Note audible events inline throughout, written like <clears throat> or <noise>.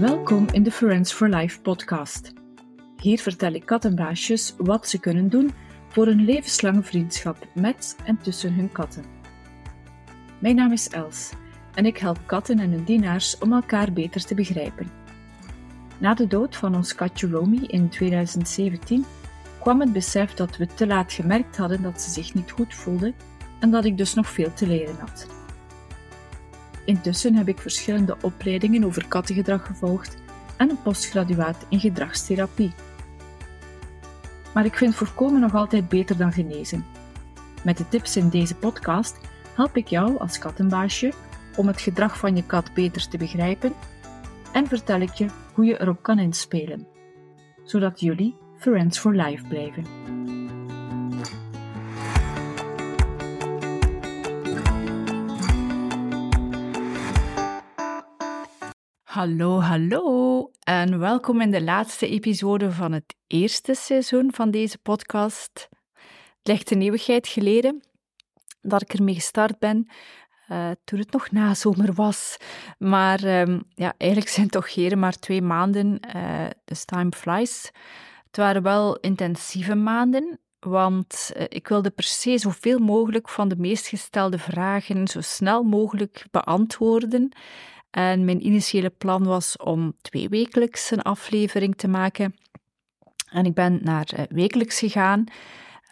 Welkom in de Friends for Life podcast. Hier vertel ik kattenbaasjes wat ze kunnen doen voor een levenslange vriendschap met en tussen hun katten. Mijn naam is Els en ik help katten en hun dienaars om elkaar beter te begrijpen. Na de dood van ons katje Romy in 2017 kwam het besef dat we te laat gemerkt hadden dat ze zich niet goed voelde en dat ik dus nog veel te leren had. Intussen heb ik verschillende opleidingen over kattengedrag gevolgd en een postgraduaat in gedragstherapie. Maar ik vind voorkomen nog altijd beter dan genezen. Met de tips in deze podcast help ik jou als kattenbaasje om het gedrag van je kat beter te begrijpen en vertel ik je hoe je erop kan inspelen, zodat jullie Friends for Life blijven. Hallo, hallo en welkom in de laatste episode van het eerste seizoen van deze podcast. Het ligt een eeuwigheid geleden dat ik ermee gestart ben, uh, toen het nog nazomer was. Maar um, ja, eigenlijk zijn het toch geen maar twee maanden, uh, dus time flies. Het waren wel intensieve maanden, want uh, ik wilde per se zoveel mogelijk van de meest gestelde vragen zo snel mogelijk beantwoorden. En mijn initiële plan was om twee wekelijks een aflevering te maken. En ik ben naar uh, wekelijks gegaan.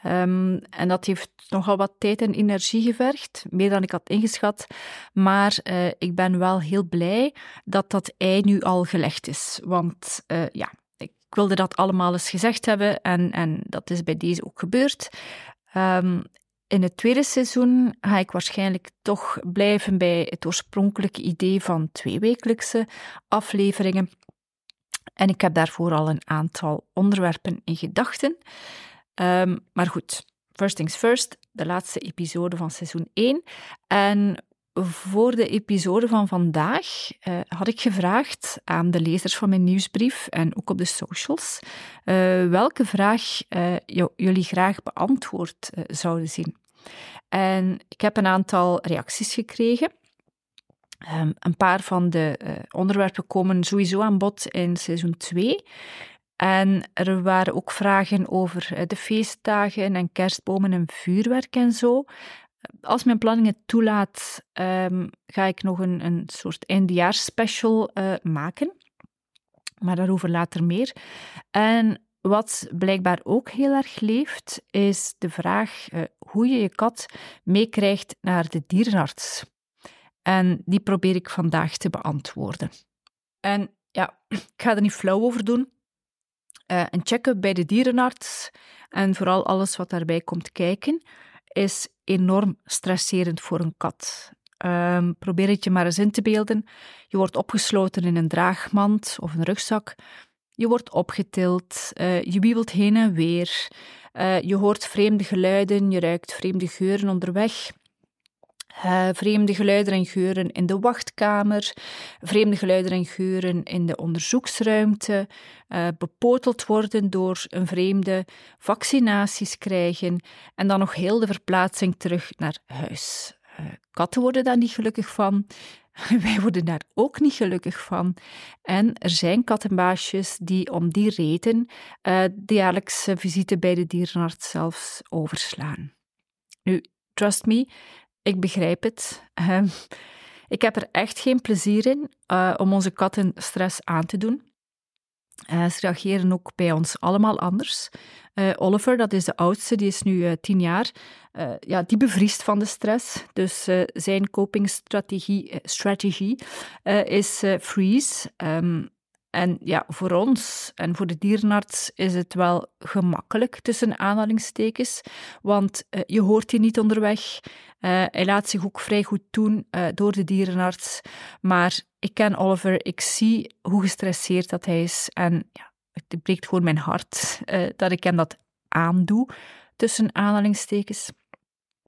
Um, en dat heeft nogal wat tijd en energie gevergd, meer dan ik had ingeschat. Maar uh, ik ben wel heel blij dat dat ei nu al gelegd is. Want uh, ja, ik wilde dat allemaal eens gezegd hebben en, en dat is bij deze ook gebeurd. Um, in het tweede seizoen ga ik waarschijnlijk toch blijven bij het oorspronkelijke idee van tweewekelijkse afleveringen. En ik heb daarvoor al een aantal onderwerpen in gedachten. Um, maar goed, first things first, de laatste episode van seizoen 1. En voor de episode van vandaag uh, had ik gevraagd aan de lezers van mijn nieuwsbrief en ook op de socials uh, welke vraag uh, jullie graag beantwoord zouden zien. En ik heb een aantal reacties gekregen. Um, een paar van de onderwerpen komen sowieso aan bod in seizoen 2. En er waren ook vragen over de feestdagen en kerstbomen en vuurwerk en zo als mijn planning het toelaat, um, ga ik nog een, een soort eindejaarsspecial uh, maken. Maar daarover later meer. En wat blijkbaar ook heel erg leeft, is de vraag uh, hoe je je kat meekrijgt naar de dierenarts. En die probeer ik vandaag te beantwoorden. En ja, ik ga er niet flauw over doen. Een check-up bij de dierenarts en vooral alles wat daarbij komt kijken is enorm stresserend voor een kat. Um, probeer het je maar eens in te beelden. Je wordt opgesloten in een draagmand of een rugzak. Je wordt opgetild, uh, je wiebelt heen en weer. Uh, je hoort vreemde geluiden, je ruikt vreemde geuren onderweg. Uh, vreemde geluiden en geuren in de wachtkamer, vreemde geluiden en geuren in de onderzoeksruimte, uh, bepoteld worden door een vreemde, vaccinaties krijgen en dan nog heel de verplaatsing terug naar huis. Katten worden daar niet gelukkig van. <laughs> Wij worden daar ook niet gelukkig van. En er zijn kattenbaasjes die om die reden de jaarlijkse visite bij de dierenarts zelfs overslaan. Nu, trust me, ik begrijp het. Ehm, ik heb er echt geen plezier in uh, om onze katten stress aan te doen. Uh, ze reageren ook bij ons allemaal anders. Uh, Oliver, dat is de oudste, die is nu tien jaar. ja, die bevriest van de stress. Dus zijn copingstrategie strategie, is freeze. Um, en ja, voor ons en voor de dierenarts is het wel gemakkelijk tussen aanhalingstekens, want uh, je hoort die niet onderweg. Uh, hij laat zich ook vrij goed doen uh, door de dierenarts. Maar ik ken Oliver, ik zie hoe gestresseerd dat hij is. En ja, het breekt gewoon mijn hart dat ik hem dat aandoe, tussen aanhalingstekens.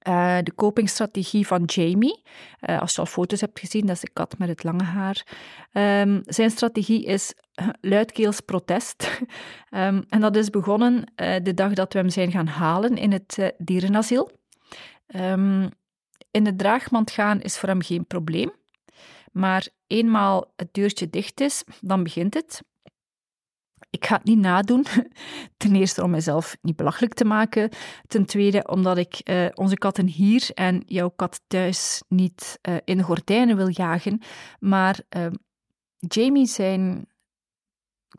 Uh, de copingstrategie van Jamie, uh, als je al foto's hebt gezien, dat is de kat met het lange haar. Um, zijn strategie is luidkeels protest. um, <laughs> en dat is begonnen de dag dat we hem zijn gaan halen in het dierenasiel. Um, in de draagmand gaan is voor hem geen probleem. Maar eenmaal het deurtje dicht is, dan begint het. Ik ga het niet nadoen. <laughs> Ten eerste om mezelf niet belachelijk te maken. Ten tweede omdat ik uh, onze katten hier en jouw kat thuis niet uh, in de gordijnen wil jagen. Maar uh, Jamie zijn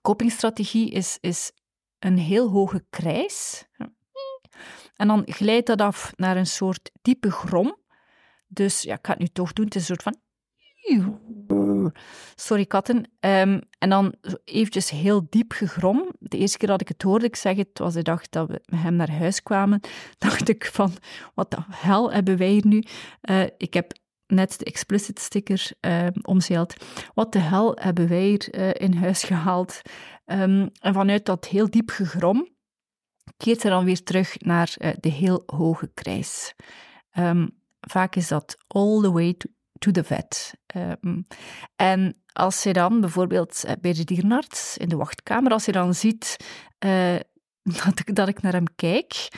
copingstrategie is, is een heel hoge krijs. En dan glijdt dat af naar een soort diepe grom. Dus ja, ik ga het nu toch doen. Het is een soort van Sorry, katten. Um, en dan eventjes heel diep gegrom. De eerste keer dat ik het hoorde, ik zeg het, was de dag dat we met hem naar huis kwamen, <laughs> dacht ik van, wat de hel hebben wij hier nu? Uh, ik heb net de explicit sticker uh, omzeild. Wat de hel hebben wij hier uh, in huis gehaald? Um, en vanuit dat heel diep gegrom keert er dan weer terug naar uh, de heel hoge krijs. Vaak is dat all the way to to the vet. Um, en als je dan bijvoorbeeld eh, bij de dierenarts in de wachtkamer, als je dan ziet uh, <laughs> dat, ik, dat ik naar hem kijk,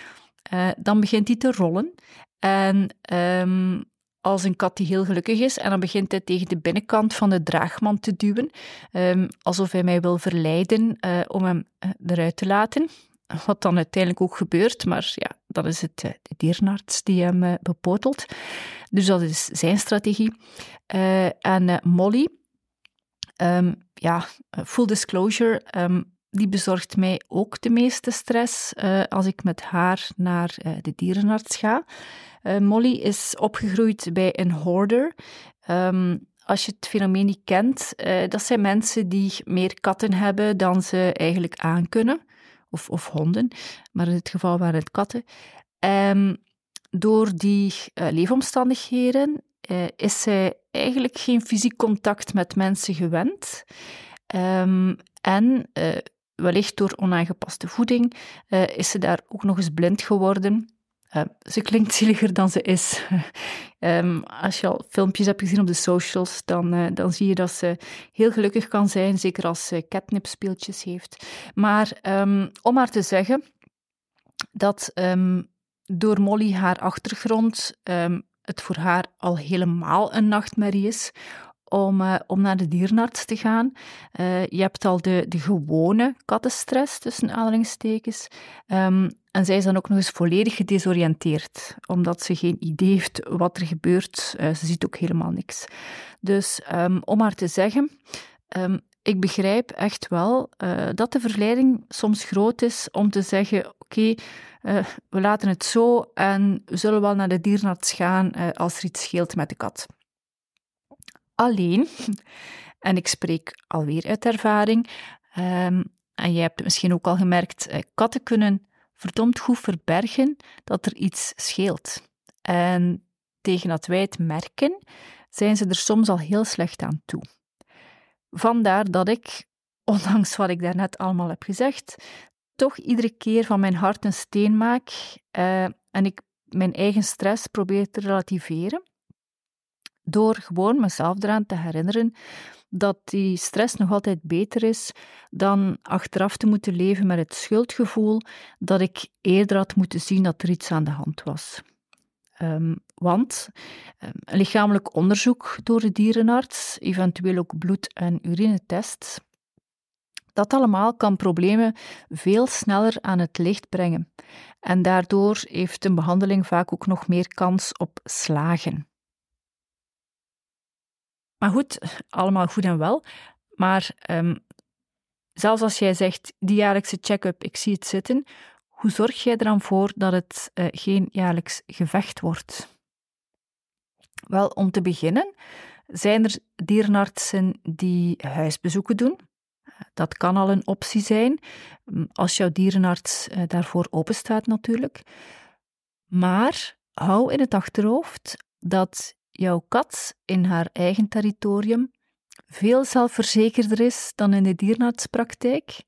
uh, dan begint hij te rollen. En um, als een kat die heel gelukkig is, en dan begint hij tegen de binnenkant van de draagman te duwen, um, alsof hij mij wil verleiden om hem eruit te laten. Wat dan uiteindelijk ook gebeurt, maar ja, dan is het de dierenarts die hem bepotelt. Dus dat is zijn strategie. Uh, en uh, Molly, um, ja, full disclosure, um, die bezorgt mij ook de meeste stress uh, als ik met haar naar de dierenarts ga. Molly is opgegroeid bij een hoarder. Um, als je het fenomeen niet kent, dat zijn mensen die meer katten hebben dan ze eigenlijk aankunnen. Of, of honden, maar in dit geval waren het katten. Um, door die uh, leefomstandigheden uh, is zij eigenlijk geen fysiek contact met mensen gewend. Um, en uh, wellicht door onaangepaste voeding is ze daar ook nog eens blind geworden. ze klinkt zieliger dan ze is. um, <laughs> als je al filmpjes hebt gezien op de socials, dan, dan zie je dat ze heel gelukkig kan zijn, zeker als ze catnip-speeltjes heeft. Maar um, om maar te zeggen dat door Molly haar achtergrond um, het voor haar al helemaal een nachtmerrie is om, uh, om naar de dierenarts te gaan. Uh, je hebt al de, de gewone kattenstress, tussen aanhalingstekens. Um, en zij is dan ook nog eens volledig gedesoriënteerd, omdat ze geen idee heeft wat er gebeurt. Uh, ze ziet ook helemaal niks. Dus um, om maar te zeggen, ik begrijp echt wel dat de verleiding soms groot is om te zeggen: oké, uh, we laten het zo en we zullen wel naar de dierenarts gaan uh, als er iets scheelt met de kat. Alleen, <laughs> en ik spreek alweer uit ervaring, um, en jij hebt het misschien ook al gemerkt, uh, katten kunnen verdomd goed verbergen dat er iets scheelt. En tegen dat wij het merken, zijn ze er soms al heel slecht aan toe. Vandaar dat ik, <laughs> ondanks wat ik daarnet allemaal heb gezegd, toch iedere keer van mijn hart een steen maak uh, en ik mijn eigen stress probeer te relativeren. Door gewoon mezelf eraan te herinneren dat die stress nog altijd beter is dan achteraf te moeten leven met het schuldgevoel dat ik eerder had moeten zien dat er iets aan de hand was. Um, want um, een lichamelijk onderzoek door de dierenarts, eventueel ook bloed- en urinetests, dat allemaal kan problemen veel sneller aan het licht brengen. En daardoor heeft een behandeling vaak ook nog meer kans op slagen. Maar goed, allemaal goed en wel. Maar um, zelfs als jij zegt, die jaarlijkse check-up, ik zie het zitten, hoe zorg jij er dan voor dat het uh, geen jaarlijks gevecht wordt? Wel, om te beginnen zijn er dierenartsen die huisbezoeken doen. Dat kan al een optie zijn, mm, als jouw dierenarts eh, daarvoor openstaat natuurlijk. Maar hou in het achterhoofd dat jouw kat in haar eigen territorium veel zelfverzekerder is dan in de dierenartspraktijk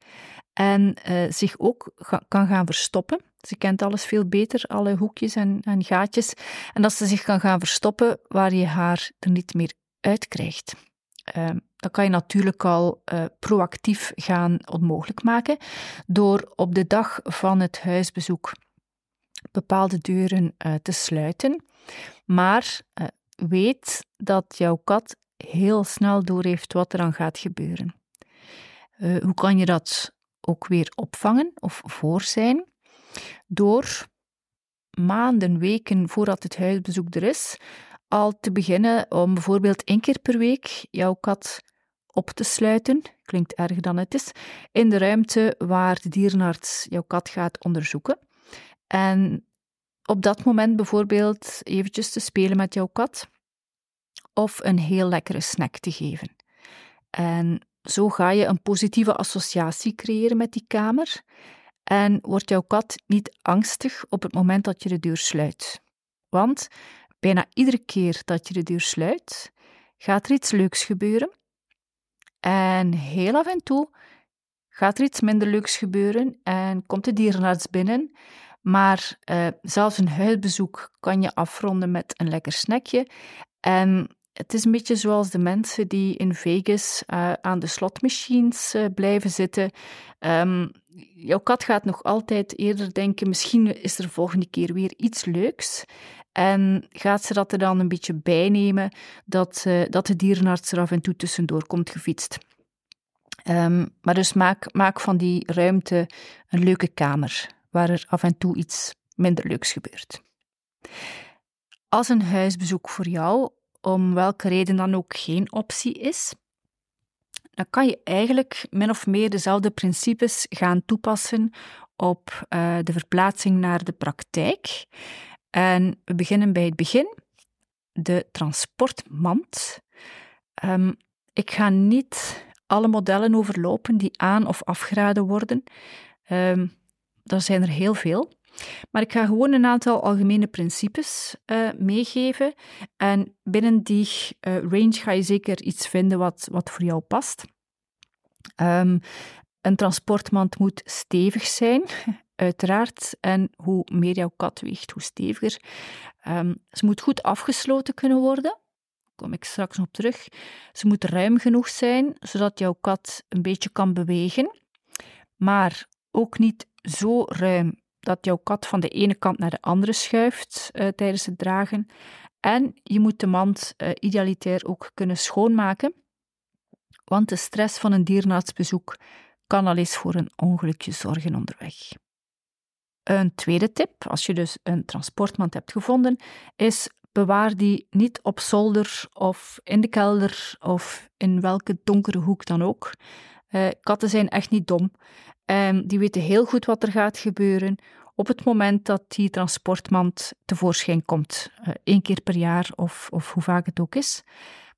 en uh, zich ook kan gaan verstoppen. Ze kent alles veel beter, alle hoekjes en, en gaatjes. En dat ze zich kan gaan verstoppen waar je haar er niet meer uitkrijgt. Uh, dan kan je natuurlijk al uh, proactief gaan onmogelijk maken door op de dag van het huisbezoek bepaalde deuren uh, te sluiten. Maar uh, weet dat jouw kat heel snel doorheeft wat er dan gaat gebeuren. Hoe kan je dat ook weer opvangen of voor zijn? Door maanden, weken voordat het huisbezoek er is, al te beginnen om bijvoorbeeld één keer per week jouw kat op te sluiten, klinkt erger dan het is, in de ruimte waar de dierenarts jouw kat gaat onderzoeken. En op dat moment bijvoorbeeld eventjes te spelen met jouw kat of een heel lekkere snack te geven. En zo ga je een positieve associatie creëren met die kamer en wordt jouw kat niet angstig op het moment dat je de deur sluit. Want bijna iedere keer dat je de deur sluit, gaat er iets leuks gebeuren. En heel af en toe gaat er iets minder leuks gebeuren en komt de dierenarts binnen. Maar uh, zelfs een huisbezoek kan je afronden met een lekker snackje. En het is een beetje zoals de mensen die in Vegas uh, aan de slotmachines uh, blijven zitten. Um, jouw kat gaat nog altijd eerder denken: misschien is er volgende keer weer iets leuks. En gaat ze dat er dan een beetje bijnemen dat, uh, dat de dierenarts er af en toe tussendoor komt gefietst. Um, maar dus maak, maak van die ruimte een leuke kamer waar er af en toe iets minder leuks gebeurt. Als een huisbezoek voor jou om welke reden dan ook geen optie is, dan kan je eigenlijk min of meer dezelfde principes gaan toepassen op uh, de verplaatsing naar de praktijk. En we beginnen bij het begin, de transportmand. Um, ik ga niet alle modellen overlopen die aan- of afgeraden worden. Um, zijn er heel veel. Maar ik ga gewoon een aantal algemene principes uh, meegeven. En binnen die uh, range ga je zeker iets vinden wat, wat voor jou past. Um, een transportmand moet stevig zijn, uiteraard. En hoe meer jouw kat weegt, hoe steviger. Um, ze moet goed afgesloten kunnen worden. Kom ik straks op terug. Ze moet ruim genoeg zijn, zodat jouw kat een beetje kan bewegen. Maar ook niet zo ruim dat jouw kat van de ene kant naar de andere schuift uh, tijdens het dragen. En je moet de mand uh, idealitair ook kunnen schoonmaken, want de stress van een dierenartsbezoek kan al eens voor een ongelukje zorgen onderweg. Een tweede tip, als je dus een transportmand hebt gevonden, is bewaar die niet op zolder of in de kelder of in welke donkere hoek dan ook. Uh, katten zijn echt niet dom Um, die weten heel goed wat er gaat gebeuren op het moment dat die transportmand tevoorschijn komt. Uh, één keer per jaar of, of hoe vaak het ook is.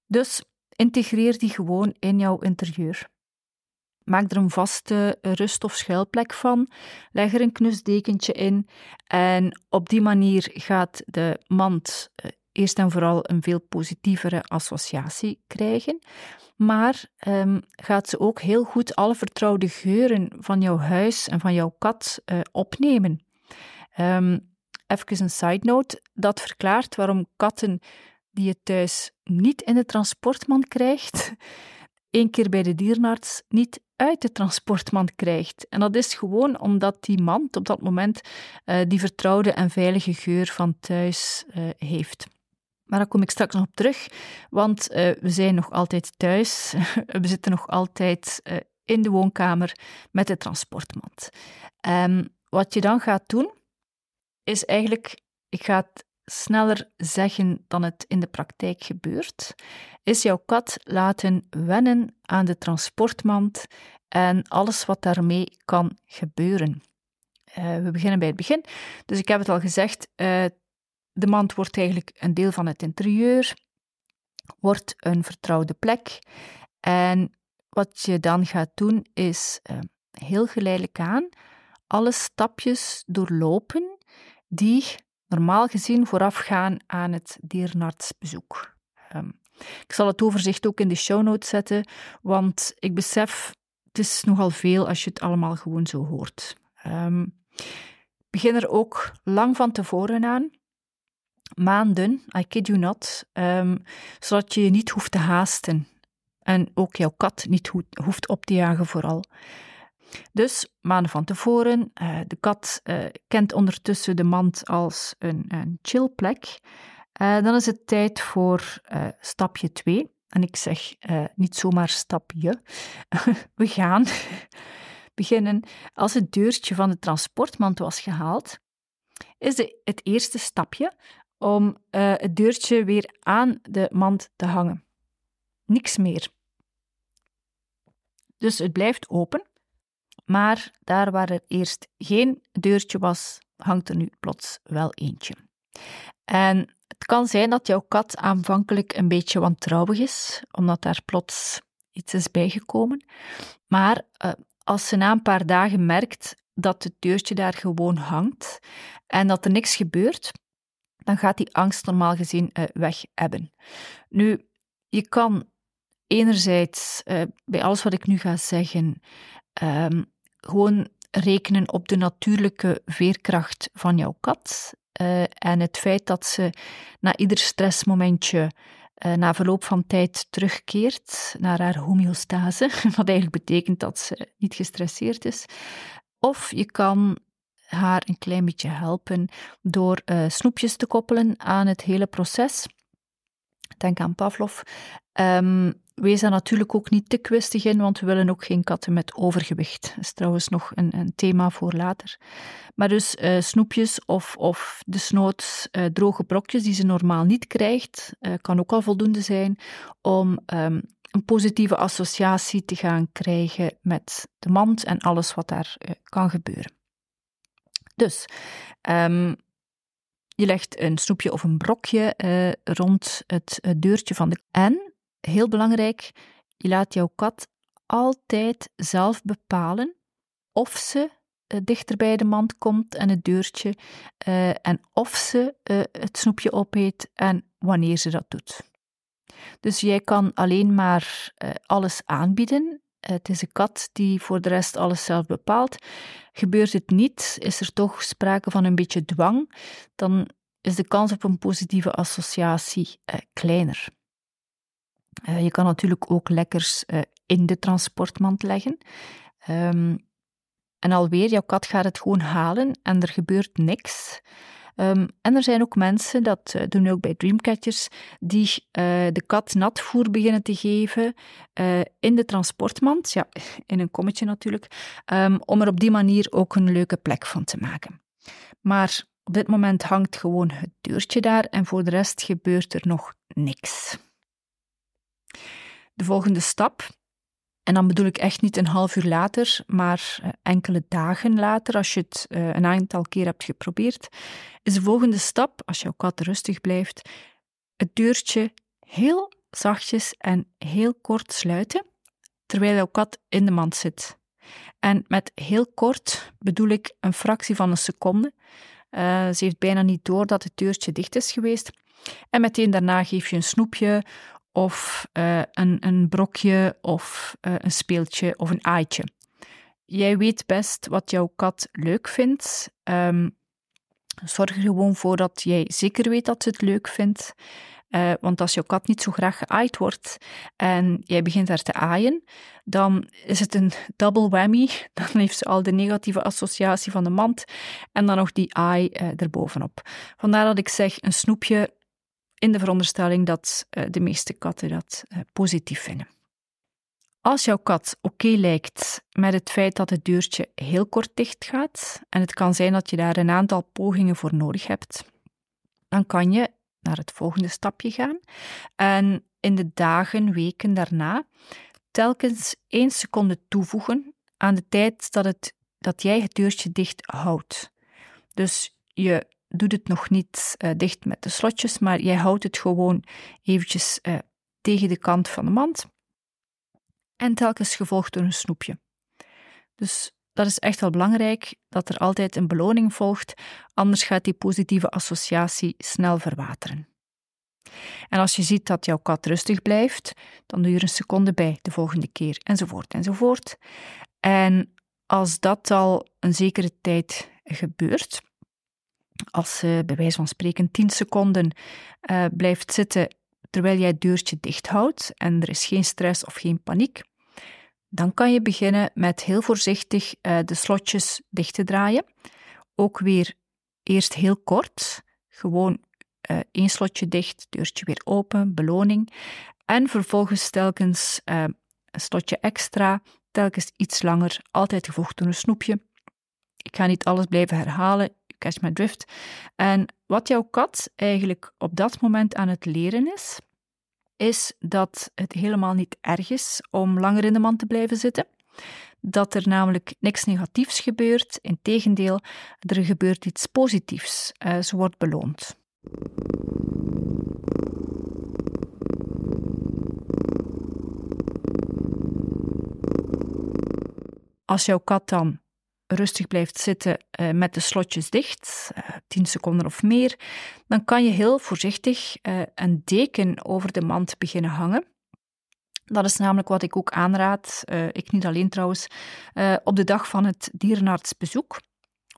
Dus integreer die gewoon in jouw interieur. Maak er een vaste rust- of schuilplek van. Leg er een knusdekentje in. En op die manier gaat de mand uh, eerst en vooral een veel positievere associatie krijgen. Maar um, gaat ze ook heel goed alle vertrouwde geuren van jouw huis en van jouw kat uh, opnemen. Um, even een side note: dat verklaart waarom katten die je thuis niet in de transportmand krijgt, één keer bij de dierenarts niet uit de transportmand krijgt. En dat is gewoon omdat die mand op dat moment uh, die vertrouwde en veilige geur van thuis uh, heeft. Maar daar kom ik straks nog op terug, want uh, we zijn nog altijd thuis. <laughs> we zitten nog altijd in de woonkamer met de transportmand. Um, wat je dan gaat doen, is eigenlijk, ik ga het sneller zeggen dan het in de praktijk gebeurt, is jouw kat laten wennen aan de transportmand en alles wat daarmee kan gebeuren. Uh, we beginnen bij het begin. Dus ik heb het al gezegd, de mand wordt eigenlijk een deel van het interieur, wordt een vertrouwde plek. En wat je dan gaat doen is uh, heel geleidelijk aan alle stapjes doorlopen die normaal gezien voorafgaan aan het dierenartsbezoek. Um, ik zal het overzicht ook in de show notes zetten, want ik besef, het is nogal veel als je het allemaal gewoon zo hoort. Um, begin er ook lang van tevoren aan maanden, I kid you not, um, zodat je je niet hoeft te haasten. En ook jouw kat niet hoeft op te jagen vooral. Dus maanden van tevoren, uh, de kat uh, kent ondertussen de mand als een, een chillplek. Uh, dan is het tijd voor stapje 2. en ik zeg niet zomaar stapje, <laughs> we gaan <laughs> beginnen als het deurtje van de transportmand was gehaald, is het eerste stapje om het deurtje weer aan de mand te hangen. Niks meer. Dus het blijft open, maar daar waar er eerst geen deurtje was, hangt er nu plots wel eentje. En het kan zijn dat jouw kat aanvankelijk een beetje wantrouwig is, omdat daar plots iets is bijgekomen. Maar uh, als ze na een paar dagen merkt dat het deurtje daar gewoon hangt en dat er niks gebeurt, dan gaat die angst normaal gezien uh, weg hebben. Nu, je kan enerzijds uh, bij alles wat ik nu ga zeggen, um, gewoon rekenen op de natuurlijke veerkracht van jouw kat. Uh, en het feit dat ze na ieder stressmomentje uh, na verloop van tijd terugkeert naar haar homeostase, <laughs> wat eigenlijk betekent dat ze niet gestresseerd is. Of je kan haar een klein beetje helpen door uh, snoepjes te koppelen aan het hele proces. Denk aan Pavlov. Um, wees daar natuurlijk ook niet te kwistig in, want we willen ook geen katten met overgewicht. Dat is trouwens nog een, een thema voor later. Maar dus uh, snoepjes of, of de snoot uh, droge brokjes die ze normaal niet krijgt, uh, kan ook al voldoende zijn om um, een positieve associatie te gaan krijgen met de mand en alles wat daar kan gebeuren. Dus um, je legt een snoepje of een brokje rond het, het deurtje van de en heel belangrijk, je laat jouw kat altijd zelf bepalen of ze uh, dichter bij de mand komt en het deurtje uh, en of ze uh, het snoepje opeet en wanneer ze dat doet. Dus jij kan alleen maar alles aanbieden. Het is een kat die voor de rest alles zelf bepaalt. Gebeurt het niet, is er toch sprake van een beetje dwang, dan is de kans op een positieve associatie kleiner. Uh, je kan natuurlijk ook lekkers uh, in de transportmand leggen. Um, en alweer, jouw kat gaat het gewoon halen en er gebeurt niks. Um, en er zijn ook mensen, dat uh, doen we ook bij Dreamcatchers, die de kat natvoer beginnen te geven in de transportmand, ja, <laughs> in een kommetje natuurlijk, um, om er op die manier ook een leuke plek van te maken. Maar op dit moment hangt gewoon het deurtje daar en voor de rest gebeurt er nog niks. De volgende stap, en dan bedoel ik echt niet een half uur later, maar eh, enkele dagen later, als je het eh, een aantal keer hebt geprobeerd, is de volgende stap, als jouw kat rustig blijft, het deurtje heel zachtjes en heel kort sluiten, terwijl jouw kat in de mand zit. En met heel kort bedoel ik een fractie van een seconde. Uh, ze heeft bijna niet door dat het deurtje dicht is geweest. En meteen daarna geef je een snoepje of uh, een, een brokje of uh, een speeltje of een aaitje. Jij weet best wat jouw kat leuk vindt. Um, zorg er gewoon voor dat jij zeker weet dat ze het leuk vindt. Uh, want als jouw kat niet zo graag geaaid wordt en jij begint haar te aaien, dan is het een double whammy. <laughs> Dan heeft ze al de negatieve associatie van de mand en dan nog die aai uh, erbovenop. Vandaar dat ik zeg, een snoepje in de veronderstelling dat uh, de meeste katten dat uh, positief vinden. Als jouw kat oké lijkt met het feit dat het deurtje heel kort dicht gaat, en het kan zijn dat je daar een aantal pogingen voor nodig hebt, dan kan je naar het volgende stapje gaan en in de dagen, weken daarna telkens één seconde toevoegen aan de tijd dat, het, dat jij het deurtje dicht houdt. Dus je doet het nog niet uh, dicht met de slotjes, maar jij houdt het gewoon eventjes uh, tegen de kant van de mand. En telkens gevolgd door een snoepje. Dus dat is echt wel belangrijk, dat er altijd een beloning volgt, anders gaat die positieve associatie snel verwateren. En als je ziet dat jouw kat rustig blijft, dan doe je er een seconde bij de volgende keer, enzovoort, enzovoort. En als dat al een zekere tijd gebeurt, als ze bij wijze van spreken 10 seconden uh, blijft zitten terwijl jij het deurtje dicht houdt en er is geen stress of geen paniek, dan kan je beginnen met heel voorzichtig uh, de slotjes dicht te draaien. Ook weer eerst heel kort, gewoon uh, één slotje dicht, deurtje weer open, beloning. En vervolgens telkens een slotje extra, telkens iets langer, altijd gevolgd door een snoepje. Ik ga niet alles blijven herhalen, catch my drift. En wat jouw kat eigenlijk op dat moment aan het leren is, is dat het helemaal niet erg is om langer in de mand te blijven zitten. Dat er namelijk niks negatiefs gebeurt. Integendeel, er gebeurt iets positiefs. Uh, ze wordt beloond. Als jouw kat dan rustig blijft zitten uh, met de slotjes dicht, uh, eh, 10 seconden of meer, dan kan je heel voorzichtig uh, een deken over de mand beginnen hangen. Dat is namelijk wat ik ook aanraad, ik niet alleen trouwens, op de dag van het dierenartsbezoek.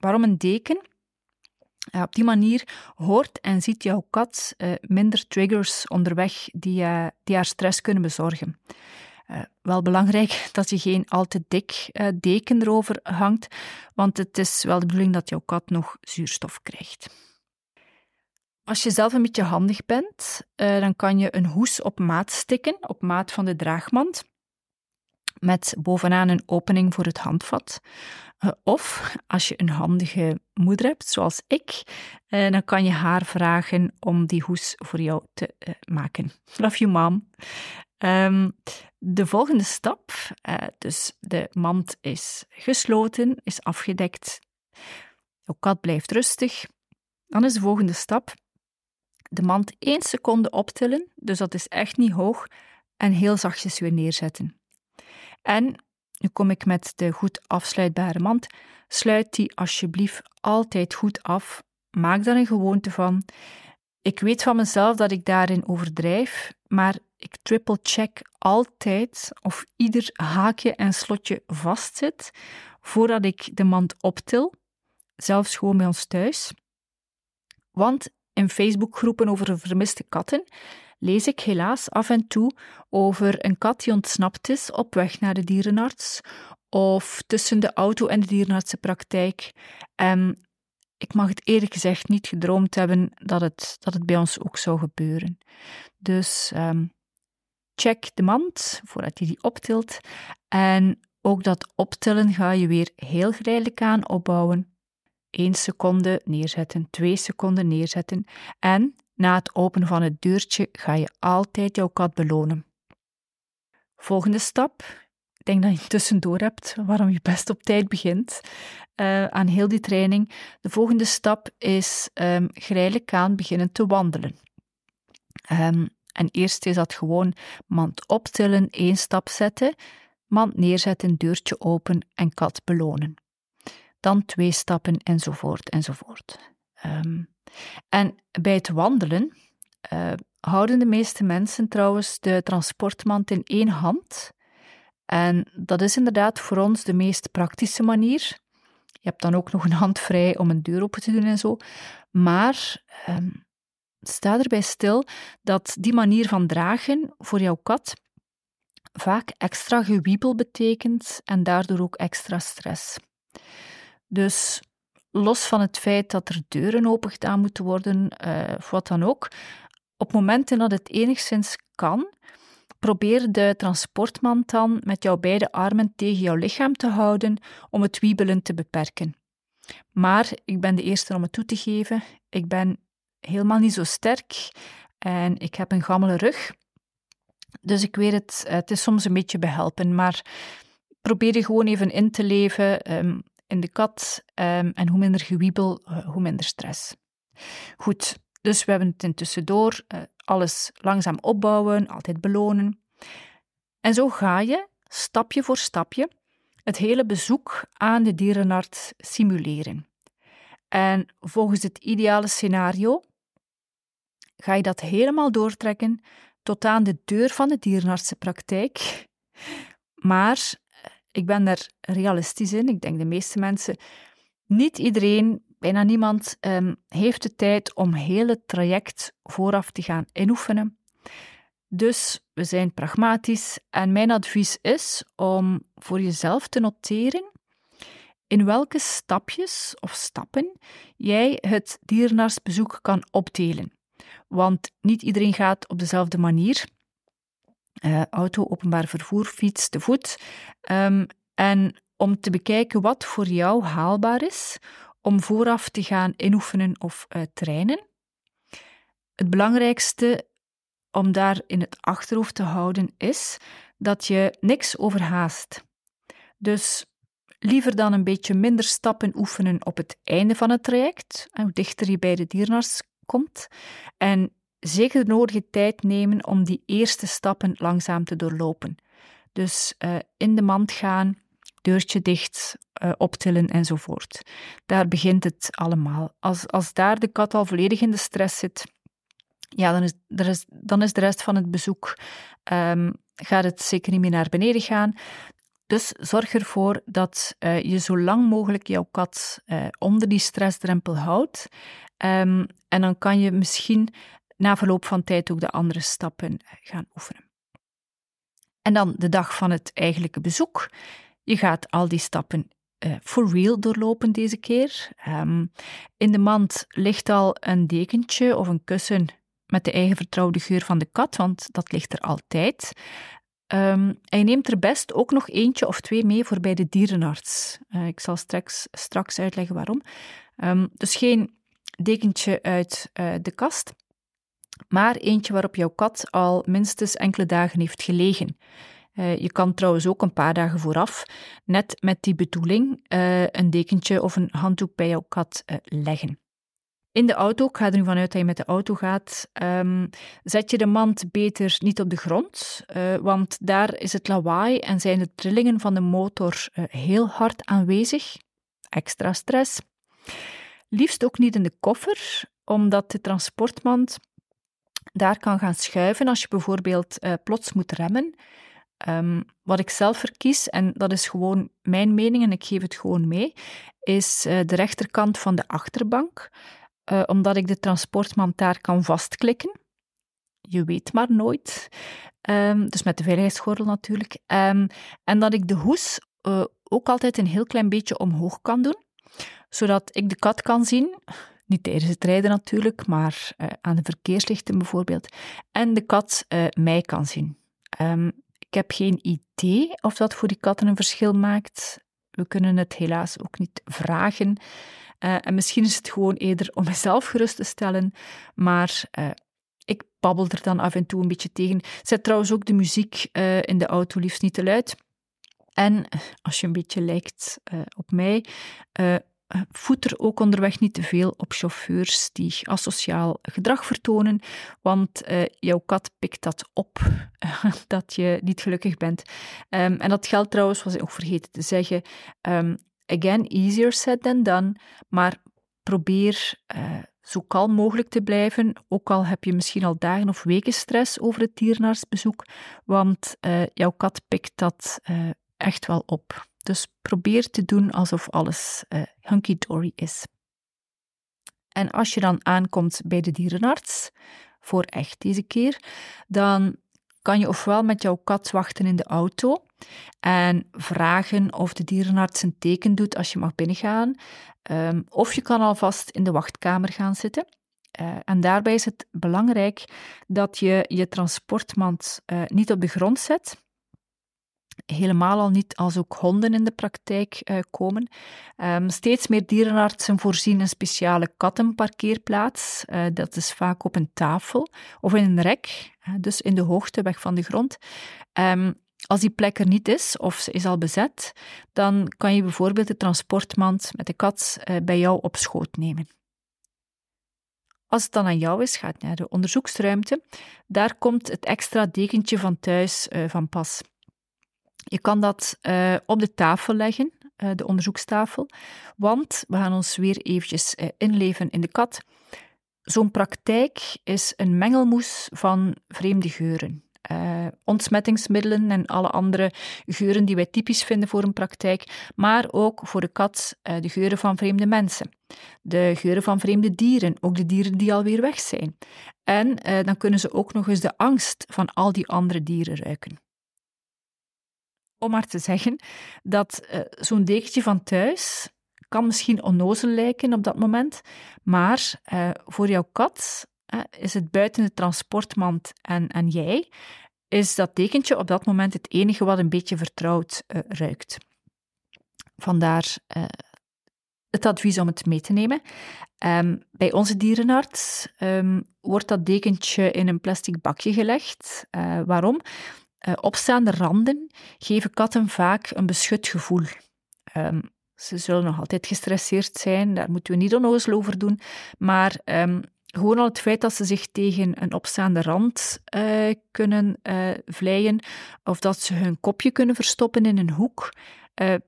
Waarom een deken? op die manier hoort en ziet jouw kat minder triggers onderweg die, die haar stress kunnen bezorgen. Uh, wel belangrijk <laughs> dat je geen al te dik uh, deken erover hangt, want het is wel de bedoeling dat jouw kat nog zuurstof krijgt. Als je zelf een beetje handig bent, uh, dan kan je een hoes op maat stikken, op maat van de draagmand, met bovenaan een opening voor het handvat. of als je een handige moeder hebt, zoals ik, dan kan je haar vragen om die hoes voor jou te maken. Love you, mom. Um, de volgende stap, uh, dus de mand is gesloten, is afgedekt. Jouw kat blijft rustig. Dan is de volgende stap de mand één seconde optillen, dus dat is echt niet hoog, en heel zachtjes weer neerzetten. En nu kom ik met de goed afsluitbare mand. Sluit die alsjeblieft altijd goed af. Maak daar een gewoonte van. Ik weet van mezelf dat ik daarin overdrijf, maar ik triple-check altijd of ieder haakje en slotje vastzit voordat ik de mand optil, zelfs gewoon bij ons thuis. Want in Facebookgroepen over vermiste katten lees ik helaas af en toe over een kat die ontsnapt is op weg naar de dierenarts of tussen de auto en de dierenartsenpraktijk. En ik mag het eerlijk gezegd niet gedroomd hebben dat het, dat het bij ons ook zou gebeuren. Dus um, check de mand voordat je die optilt. En ook dat optillen ga je weer heel geleidelijk aan opbouwen. 1 seconde neerzetten, 2 seconden neerzetten. En na het openen van het deurtje ga je altijd jouw kat belonen. Volgende stap. Ik denk dat je tussendoor hebt waarom je best op tijd begint uh, aan heel die training. De volgende stap is um, geleidelijk aan beginnen te wandelen. Um, en eerst is dat gewoon mand optillen, één stap zetten, mand neerzetten, deurtje open en kat belonen. Dan twee stappen enzovoort enzovoort. Um, en bij het wandelen uh, houden de meeste mensen trouwens de transportmand in één hand. En dat is inderdaad voor ons de meest praktische manier. Je hebt dan ook nog een hand vrij om een deur open te doen en zo. Maar um, sta erbij stil dat die manier van dragen voor jouw kat vaak extra gewiebel betekent en daardoor ook extra stress. Dus los van het feit dat er deuren open gedaan moeten worden, uh, of wat dan ook, op momenten dat het enigszins kan, probeer de transportmand dan met jouw beide armen tegen jouw lichaam te houden om het wiebelen te beperken. Maar ik ben de eerste om het toe te geven. Ik ben helemaal niet zo sterk en ik heb een gammele rug. Dus ik weet het, het is soms een beetje behelpen, maar probeer je gewoon even in te leven ehm, in de kat um, en hoe minder gewiebel, uh, hoe minder stress. Goed, dus we hebben het intussen door, uh, alles langzaam opbouwen, altijd belonen. En zo ga je, stapje voor stapje, het hele bezoek aan de dierenarts simuleren. En volgens het ideale scenario ga je dat helemaal doortrekken tot aan de deur van de dierenartsenpraktijk. Maar ik ben daar realistisch in. Ik denk de meeste mensen, niet iedereen, bijna niemand, um, heeft de tijd om heel het traject vooraf te gaan inoefenen. Dus we zijn pragmatisch en mijn advies is om voor jezelf te noteren in welke stapjes of stappen jij het dierenartsbezoek kan opdelen. Want niet iedereen gaat op dezelfde manier. uh, auto, openbaar vervoer, fiets, te voet. Um, en om te bekijken wat voor jou haalbaar is om vooraf te gaan inoefenen of uh, trainen. Het belangrijkste om daar in het achterhoofd te houden is dat je niks overhaast. Dus liever dan een beetje minder stappen oefenen op het einde van het traject, hoe dichter je bij de dierenarts komt, en zeker de nodige tijd nemen om die eerste stappen langzaam te doorlopen. Dus uh, in de mand gaan, deurtje dicht, uh, optillen enzovoort. Daar begint het allemaal. Als, als daar de kat al volledig in de stress zit, ja, dan is, er is, dan is de rest van het bezoek, um, gaat het zeker niet meer naar beneden gaan. Dus zorg ervoor dat uh, je zo lang mogelijk jouw kat onder die stressdrempel houdt. Um, en dan kan je misschien na verloop van tijd ook de andere stappen gaan oefenen. En dan de dag van het eigenlijke bezoek. Je gaat al die stappen uh, for real doorlopen deze keer. Um, in de mand ligt al een dekentje of een kussen met de eigen vertrouwde geur van de kat, want dat ligt er altijd. Um, en je neemt er best ook nog eentje of twee mee voor bij de dierenarts. Uh, ik zal straks, straks uitleggen waarom. Dus geen dekentje uit uh, de kast, maar eentje waarop jouw kat al minstens enkele dagen heeft gelegen. Uh, je kan trouwens ook een paar dagen vooraf, net met die bedoeling, uh, een dekentje of een handdoek bij jouw kat leggen. In de auto, ik ga er nu vanuit dat je met de auto gaat, um, zet je de mand beter niet op de grond, want daar is het lawaai en zijn de trillingen van de motor heel hard aanwezig. Extra stress. Liefst ook niet in de koffer, omdat de transportmand daar kan gaan schuiven als je bijvoorbeeld plots moet remmen. Um, wat ik zelf verkies, en dat is gewoon mijn mening en ik geef het gewoon mee, is uh, de rechterkant van de achterbank, uh, omdat ik de transportmand daar kan vastklikken. Je weet maar nooit. Um, dus met de veiligheidsgordel natuurlijk. Um, en dat ik de hoes ook altijd een heel klein beetje omhoog kan doen, zodat ik de kat kan zien. Niet tijdens het rijden natuurlijk, maar aan de verkeerslichten bijvoorbeeld. En de kat mij kan zien. Um, ik heb geen idee of dat voor die katten een verschil maakt. We kunnen het helaas ook niet vragen. Uh, en misschien is het gewoon eerder om mezelf gerust te stellen, maar ik babbel er dan af en toe een beetje tegen. Zet trouwens ook de muziek in de auto liefst niet te luid. En als je een beetje lijkt op mij, eh, voed er ook onderweg niet te veel op chauffeurs die asociaal gedrag vertonen, want uh, jouw kat pikt dat op, <laughs> dat je niet gelukkig bent. Um, en dat geldt trouwens, was ik ook vergeten te zeggen, um, again, easier said than done, maar probeer uh, zo kalm mogelijk te blijven, ook al heb je misschien al dagen of weken stress over het dierenartsbezoek, want jouw kat pikt dat echt wel op. Dus probeer te doen alsof alles uh, hunky-dory is. En als je dan aankomt bij de dierenarts, voor echt deze keer, dan kan je ofwel met jouw kat wachten in de auto en vragen of de dierenarts een teken doet als je mag binnengaan, um, of je kan alvast in de wachtkamer gaan zitten. Uh, en daarbij is het belangrijk dat je je transportmand uh, niet op de grond zet, helemaal al niet als ook honden in de praktijk uh, komen. Um, steeds meer dierenartsen voorzien een speciale kattenparkeerplaats. Uh, dat is vaak op een tafel of in een rek, uh, dus in de hoogte weg van de grond. Um, als die plek er niet is of ze is al bezet, dan kan je bijvoorbeeld de transportmand met de kat bij jou op schoot nemen. Als het dan aan jou is, gaat naar de onderzoeksruimte. Daar komt het extra dekentje van thuis van pas. Je kan dat uh, op de tafel leggen, uh, de onderzoekstafel, want we gaan ons weer eventjes uh, inleven in de kat. Zo'n praktijk is een mengelmoes van vreemde geuren. ontsmettingsmiddelen en alle andere geuren die wij typisch vinden voor een praktijk, maar ook voor de kat de geuren van vreemde mensen, de geuren van vreemde dieren, ook de dieren die alweer weg zijn. En dan kunnen ze ook nog eens de angst van al die andere dieren ruiken om maar te zeggen dat uh, zo'n dekentje van thuis kan misschien onnozel lijken op dat moment, maar uh, voor jouw kat uh, is het buiten de transportmand en, en jij is dat dekentje op dat moment het enige wat een beetje vertrouwd ruikt. Vandaar het advies om het mee te nemen. Um, bij onze dierenarts um, wordt dat dekentje in een plastic bakje gelegd. Waarom? Uh, opstaande randen geven katten vaak een beschut gevoel. Um, ze zullen nog altijd gestresseerd zijn, daar moeten we niet onnozel over doen. Maar gewoon al het feit dat ze zich tegen een opstaande rand uh, kunnen uh, vleien, of dat ze hun kopje kunnen verstoppen in een hoek,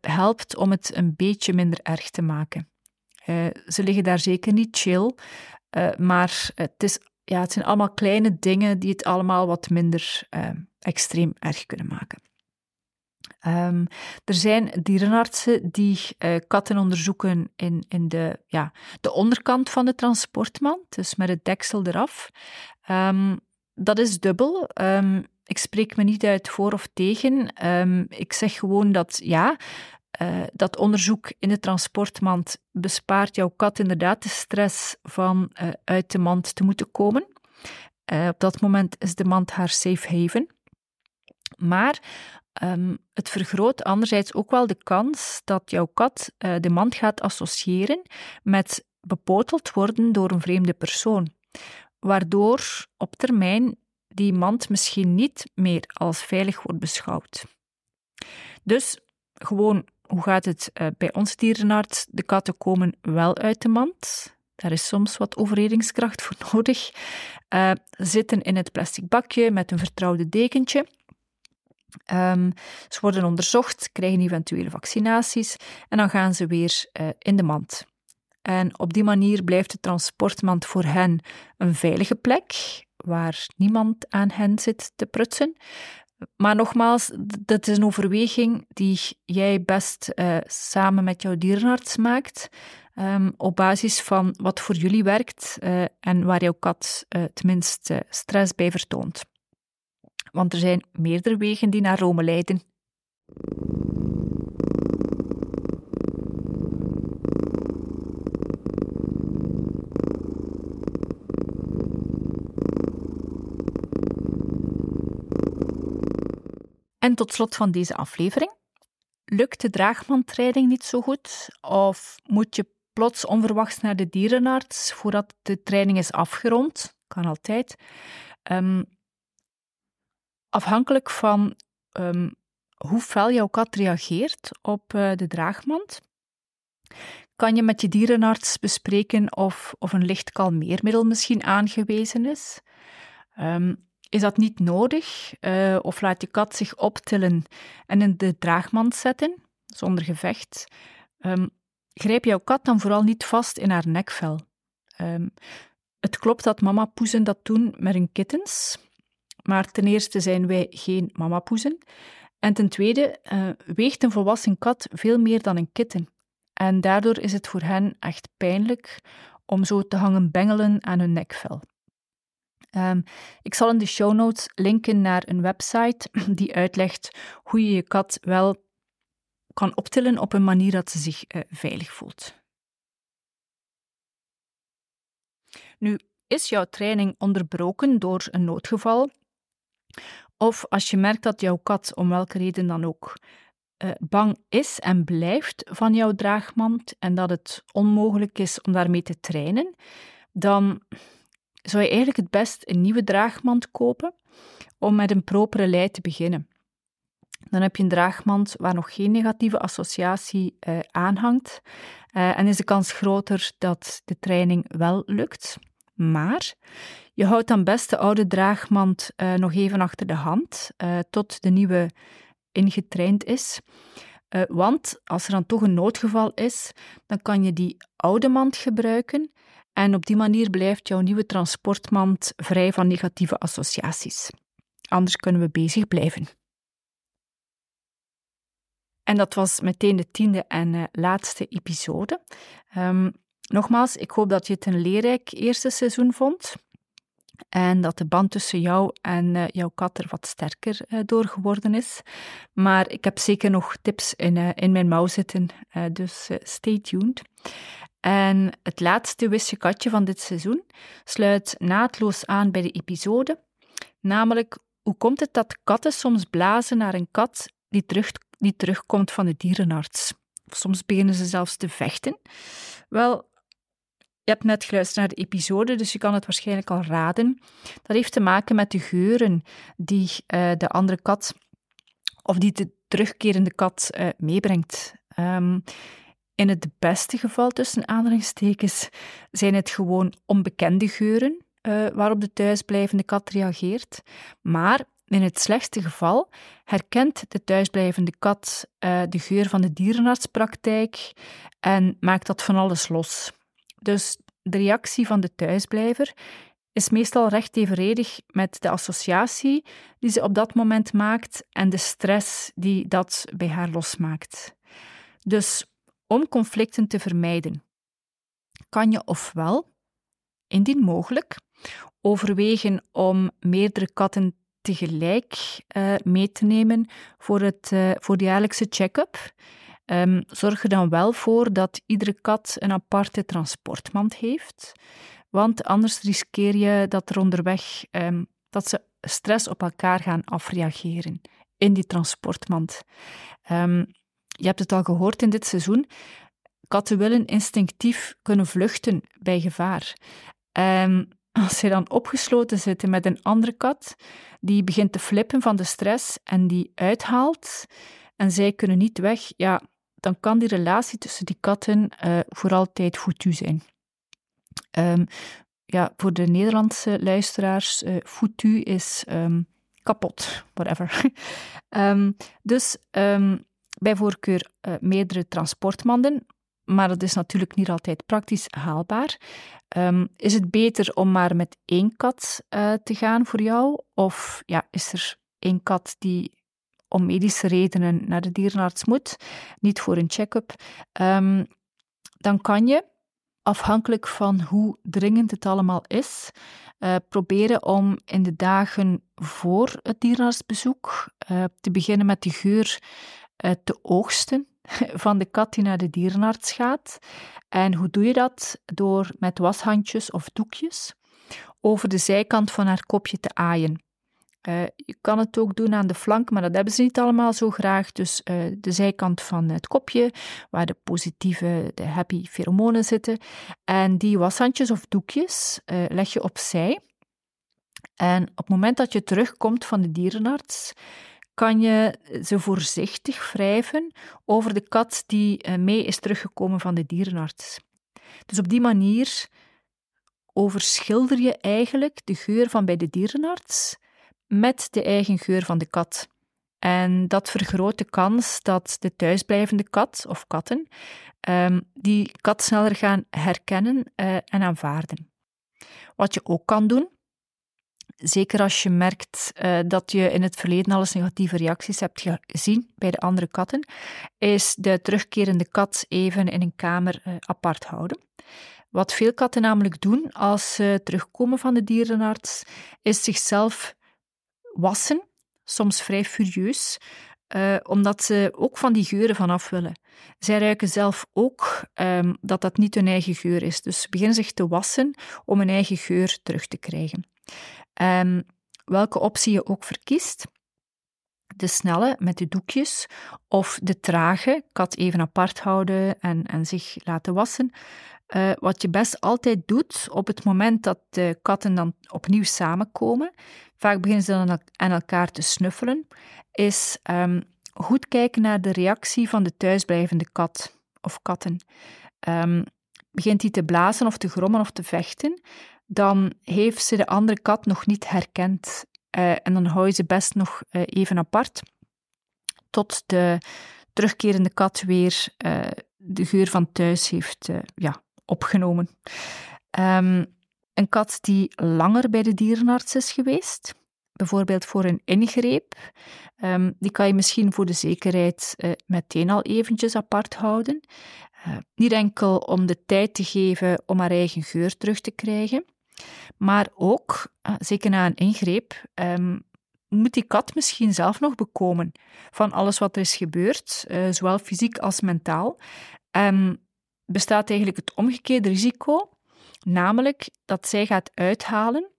helpt om het een beetje minder erg te maken. ze liggen daar zeker niet chill, maar het, is, ja, het zijn allemaal kleine dingen die het allemaal wat minder extreem erg kunnen maken. Um, er zijn dierenartsen die uh, katten onderzoeken in, in de, ja, de onderkant van de transportmand, dus met het deksel eraf. Um, dat is dubbel. Ik spreek me niet uit voor of tegen. ik zeg gewoon dat ja, uh, dat onderzoek in de transportmand bespaart jouw kat inderdaad de stress van uh, uit de mand te moeten komen. op dat moment is de mand haar safe haven. Maar Um, het vergroot anderzijds ook wel de kans dat jouw kat de mand gaat associëren met bepoteld worden door een vreemde persoon, waardoor op termijn die mand misschien niet meer als veilig wordt beschouwd. Dus gewoon, hoe gaat het uh, bij ons dierenarts? De katten komen wel uit de mand. Daar is soms wat overredingskracht voor <laughs> nodig. Uh, zitten in het plastic bakje met een vertrouwde dekentje. Um, ze worden onderzocht, krijgen eventuele vaccinaties en dan gaan ze weer uh, in de mand. En op die manier blijft de transportmand voor hen een veilige plek, waar niemand aan hen zit te prutsen. Maar nogmaals, dat is een overweging die jij best uh, samen met jouw dierenarts maakt, um, op basis van wat voor jullie werkt uh, en waar jouw kat het minst stress bij vertoont want er zijn meerdere wegen die naar Rome leiden. En tot slot van deze aflevering. Lukt de draagmandtraining niet zo goed? Of moet je plots onverwachts naar de dierenarts voordat de training is afgerond? Kan altijd. Um, afhankelijk van um, hoe fel jouw kat reageert op uh, de draagmand, kan je met je dierenarts bespreken of, of een licht kalmeermiddel misschien aangewezen is. Um, is dat niet nodig? Uh, of laat je kat zich optillen en in de draagmand zetten, zonder gevecht? Um, grijp jouw kat dan vooral niet vast in haar nekvel. Um, het klopt dat mama poezen dat doen met hun kittens, maar ten eerste zijn wij geen mamapoezen. En ten tweede uh, weegt een volwassen kat veel meer dan een kitten. En daardoor is het voor hen echt pijnlijk om zo te hangen bengelen aan hun nekvel. Um, ik zal in de show notes linken naar een website <clears throat> die uitlegt hoe je je kat wel kan optillen op een manier dat ze zich uh, veilig voelt. Nu, is jouw training onderbroken door een noodgeval? Of als je merkt dat jouw kat, om welke reden dan ook, uh, bang is en blijft van jouw draagmand en dat het onmogelijk is om daarmee te trainen, dan zou je eigenlijk het best een nieuwe draagmand kopen om met een propere lei te beginnen. Dan heb je een draagmand waar nog geen negatieve associatie uh, aan hangt uh, en is de kans groter dat de training wel lukt. Maar je houdt dan best de oude draagmand uh, nog even achter de hand, uh, tot de nieuwe ingetraind is. Want als er dan toch een noodgeval is, dan kan je die oude mand gebruiken en op die manier blijft jouw nieuwe transportmand vrij van negatieve associaties. Anders kunnen we bezig blijven. En dat was meteen de tiende en laatste episode. Um, nogmaals, ik hoop dat je het een leerrijk eerste seizoen vond. En dat de band tussen jou en uh, jouw kat er wat sterker uh, door geworden is. Maar ik heb zeker nog tips in, in mijn mouw zitten, dus stay tuned. En het laatste wisje katje van dit seizoen sluit naadloos aan bij de episode, namelijk hoe komt het dat katten soms blazen naar een kat die, terug, die terugkomt van de dierenarts? Soms beginnen ze zelfs te vechten. Wel, je hebt net geluisterd naar de episode, dus je kan het waarschijnlijk al raden. Dat heeft te maken met de geuren die uh, de andere kat of die de terugkerende kat uh, meebrengt. Um, in het beste geval, tussen aanhalingstekens, zijn het gewoon onbekende geuren uh, waarop de thuisblijvende kat reageert. Maar in het slechtste geval herkent de thuisblijvende kat uh, de geur van de dierenartspraktijk en maakt dat van alles los. Dus de reactie van de thuisblijver is meestal recht evenredig met de associatie die ze op dat moment maakt en de stress die dat bij haar losmaakt. Dus om conflicten te vermijden, kan je ofwel, indien mogelijk, overwegen om meerdere katten tegelijk uh, mee te nemen voor, het, uh, voor de jaarlijkse check-up. Um, zorg er dan wel voor dat iedere kat een aparte transportmand heeft, want anders riskeer je dat er onderweg um, dat ze stress op elkaar gaan afreageren in die transportmand. Um, je hebt het al gehoord in dit seizoen. Katten willen instinctief kunnen vluchten bij gevaar. En als ze dan opgesloten zitten met een andere kat, die begint te flippen van de stress en die uithaalt, en zij kunnen niet weg, ja, dan kan die relatie tussen die katten uh, voor altijd foutu zijn. Um, ja, voor de Nederlandse luisteraars, uh, foutu is um, kapot, whatever. um, <laughs> dus bij voorkeur uh, meerdere transportmanden, maar dat is natuurlijk niet altijd praktisch haalbaar. Um, is het beter om maar met één kat uh, te gaan voor jou? Of ja, is er één kat die om medische redenen naar de dierenarts moet, niet voor een check-up? Um, dan kan je, afhankelijk van hoe dringend het allemaal is, uh, proberen om in de dagen voor het dierenartsbezoek te beginnen met de geur te oogsten van de kat die naar de dierenarts gaat. En hoe doe je dat? Door met washandjes of doekjes over de zijkant van haar kopje te aaien. Uh, je kan het ook doen aan de flank, maar dat hebben ze niet allemaal zo graag. Dus uh, de zijkant van het kopje, waar de positieve, de happy pheromonen zitten. En die washandjes of doekjes uh, leg je opzij. En op het moment dat je terugkomt van de dierenarts, kan je ze voorzichtig wrijven over de kat die eh, mee is teruggekomen van de dierenarts. Dus op die manier overschilder je eigenlijk de geur van bij de dierenarts met de eigen geur van de kat. En dat vergroot de kans dat de thuisblijvende kat of katten um, die kat sneller gaan herkennen uh, en aanvaarden. Wat je ook kan doen, Zeker als je merkt uh, dat je in het verleden al negatieve reacties hebt gezien bij de andere katten, is de terugkerende kat even in een kamer uh, apart houden. Wat veel katten namelijk doen als ze terugkomen van de dierenarts, is zichzelf wassen, soms vrij furieus, uh, omdat ze ook van die geuren vanaf willen. Zij ruiken zelf ook um, dat dat niet hun eigen geur is. Dus ze beginnen zich te wassen om hun eigen geur terug te krijgen. Um, welke optie je ook verkiest, de snelle met de doekjes of de trage, kat even apart houden en, en zich laten wassen. Uh, wat je best altijd doet op het moment dat de katten dan opnieuw samenkomen, vaak beginnen ze dan aan elkaar te snuffelen, is um, goed kijken naar de reactie van de thuisblijvende kat of katten. Um, begint hij te blazen of te grommen of te vechten, dan heeft ze de andere kat nog niet herkend. Uh, en dan hou je ze best nog uh, even apart, tot de terugkerende kat weer uh, de geur van thuis heeft ja, opgenomen. Um, een kat die langer bij de dierenarts is geweest, bijvoorbeeld voor een ingreep, um, die kan je misschien voor de zekerheid meteen al eventjes apart houden. niet enkel om de tijd te geven om haar eigen geur terug te krijgen, maar ook, eh, zeker na een ingreep, ehm, moet die kat misschien zelf nog bekomen van alles wat er is gebeurd, uh, zowel fysiek als mentaal. Um, bestaat eigenlijk het omgekeerde risico, namelijk dat zij gaat uithalen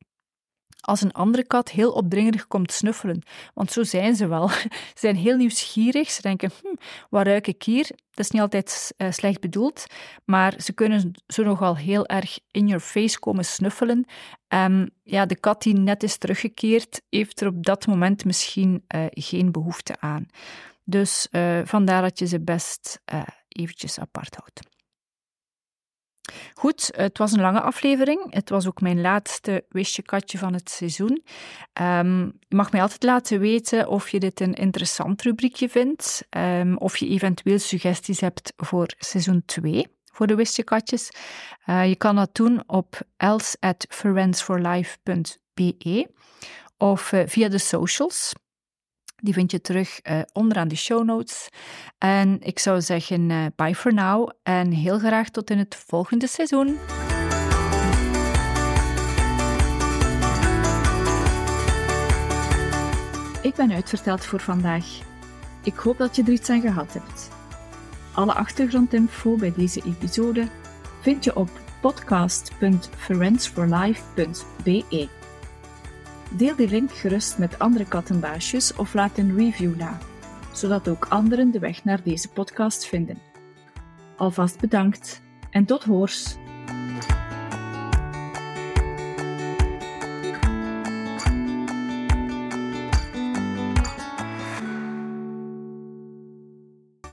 als een andere kat heel opdringerig komt snuffelen. Want zo zijn ze wel. <laughs> Ze zijn heel nieuwsgierig. Ze denken, hm, wat ruik ik hier? Dat is niet altijd uh, slecht bedoeld, maar ze kunnen zo nogal heel erg in your face komen snuffelen. Um, ja, de kat die net is teruggekeerd, heeft er op dat moment misschien uh, geen behoefte aan. Dus uh, vandaar dat je ze best eventjes apart houdt. Goed, het was een lange aflevering. Het was ook mijn laatste wistje katje van het seizoen. Um, je mag mij altijd laten weten of je dit een interessant rubriekje vindt, um, of je eventueel suggesties hebt voor seizoen 2 voor de wistje katjes. Uh, je kan dat doen op else@friendsforlife.be of uh, via de socials. Die vind je terug uh, onderaan de show notes. En ik zou zeggen, uh, bye for now en heel graag tot in het volgende seizoen. Ik ben uitverteld voor vandaag. Ik hoop dat je er iets aan gehad hebt. Alle achtergrondinfo bij deze episode vind je op podcast.friendsforlife.be. Deel die link gerust met andere kattenbaasjes of laat een review na, zodat ook anderen de weg naar deze podcast vinden. Alvast bedankt en tot hoors!